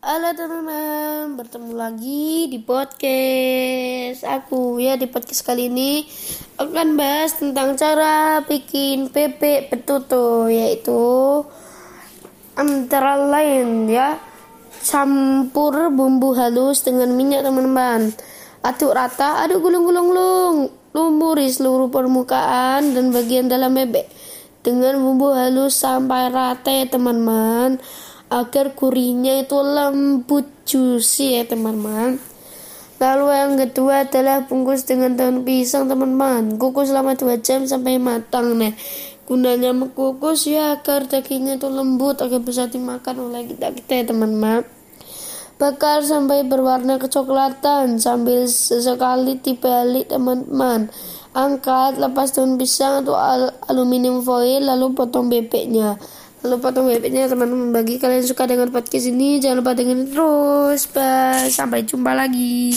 Halo teman-teman, bertemu lagi di podcast aku. Ya di podcast kali ini akan bahas tentang cara bikin bebek betutu yaitu antara lain ya. Campur bumbu halus dengan minyak teman-teman. Aduk rata aduk gulung-gulung lumuri seluruh permukaan dan bagian dalam bebek dengan bumbu halus sampai rata ya teman-teman agar gurihnya itu lembut juicy ya teman-teman. Lalu yang kedua adalah bungkus dengan daun pisang teman-teman. Kukus selama 2 jam sampai matang nah gunanya mengukus ya agar dagingnya itu lembut agar bisa dimakan oleh kita kita ya teman-teman. Bakar sampai berwarna kecoklatan sambil sesekali dibalik teman-teman. Angkat lepas daun pisang atau aluminium foil lalu potong bebeknya Lalu potong bebeknya teman-teman bagi kalian suka dengan podcast ini jangan lupa dengerin terus. Bye. Sampai jumpa lagi.